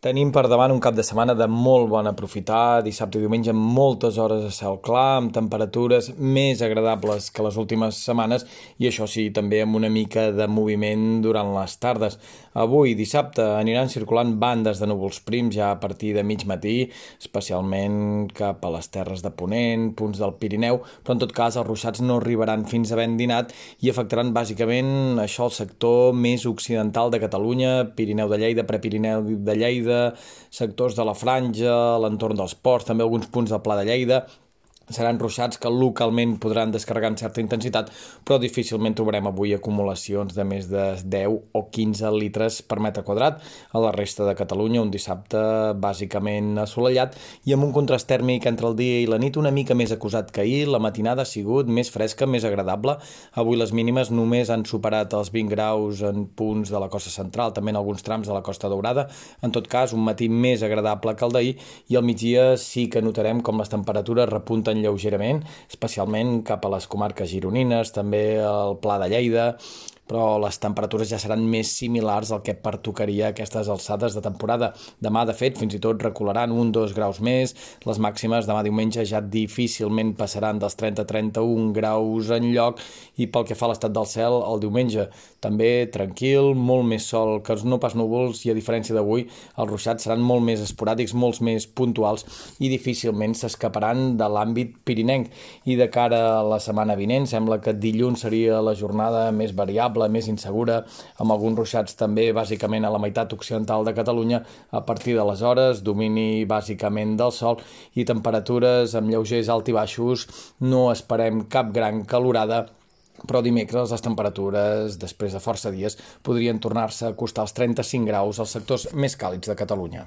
Tenim per davant un cap de setmana de molt bon aprofitar, dissabte i diumenge amb moltes hores de cel clar, amb temperatures més agradables que les últimes setmanes i això sí, també amb una mica de moviment durant les tardes. Avui, dissabte, aniran circulant bandes de núvols prims ja a partir de mig matí, especialment cap a les terres de Ponent, punts del Pirineu, però en tot cas els ruixats no arribaran fins a ben dinat i afectaran bàsicament això el sector més occidental de Catalunya, Pirineu de Lleida, Prepirineu de Lleida, Lleida, sectors de la Franja, l'entorn dels ports, també alguns punts del Pla de Lleida, seran ruixats que localment podran descarregar en certa intensitat, però difícilment trobarem avui acumulacions de més de 10 o 15 litres per metre quadrat. A la resta de Catalunya, un dissabte bàsicament assolellat i amb un contrast tèrmic entre el dia i la nit una mica més acusat que ahir. La matinada ha sigut més fresca, més agradable. Avui les mínimes només han superat els 20 graus en punts de la costa central, també en alguns trams de la costa daurada. En tot cas, un matí més agradable que el d'ahir i al migdia sí que notarem com les temperatures repunten lleugerament, especialment cap a les comarques gironines, també el Pla de Lleida, però les temperatures ja seran més similars al que pertocaria a aquestes alçades de temporada. Demà, de fet, fins i tot recularan un 2 graus més, les màximes demà diumenge ja difícilment passaran dels 30-31 graus en lloc i pel que fa a l'estat del cel, el diumenge també tranquil, molt més sol que no pas núvols i a diferència d'avui els ruixats seran molt més esporàdics, molts més puntuals i difícilment s'escaparan de l'àmbit pirinenc. I de cara a la setmana vinent, sembla que dilluns seria la jornada més variable variable, més insegura, amb alguns ruixats també bàsicament a la meitat occidental de Catalunya a partir de les hores, domini bàsicament del sol i temperatures amb lleugers alt i baixos, no esperem cap gran calorada però dimecres les temperatures, després de força dies, podrien tornar-se a costar els 35 graus als sectors més càlids de Catalunya.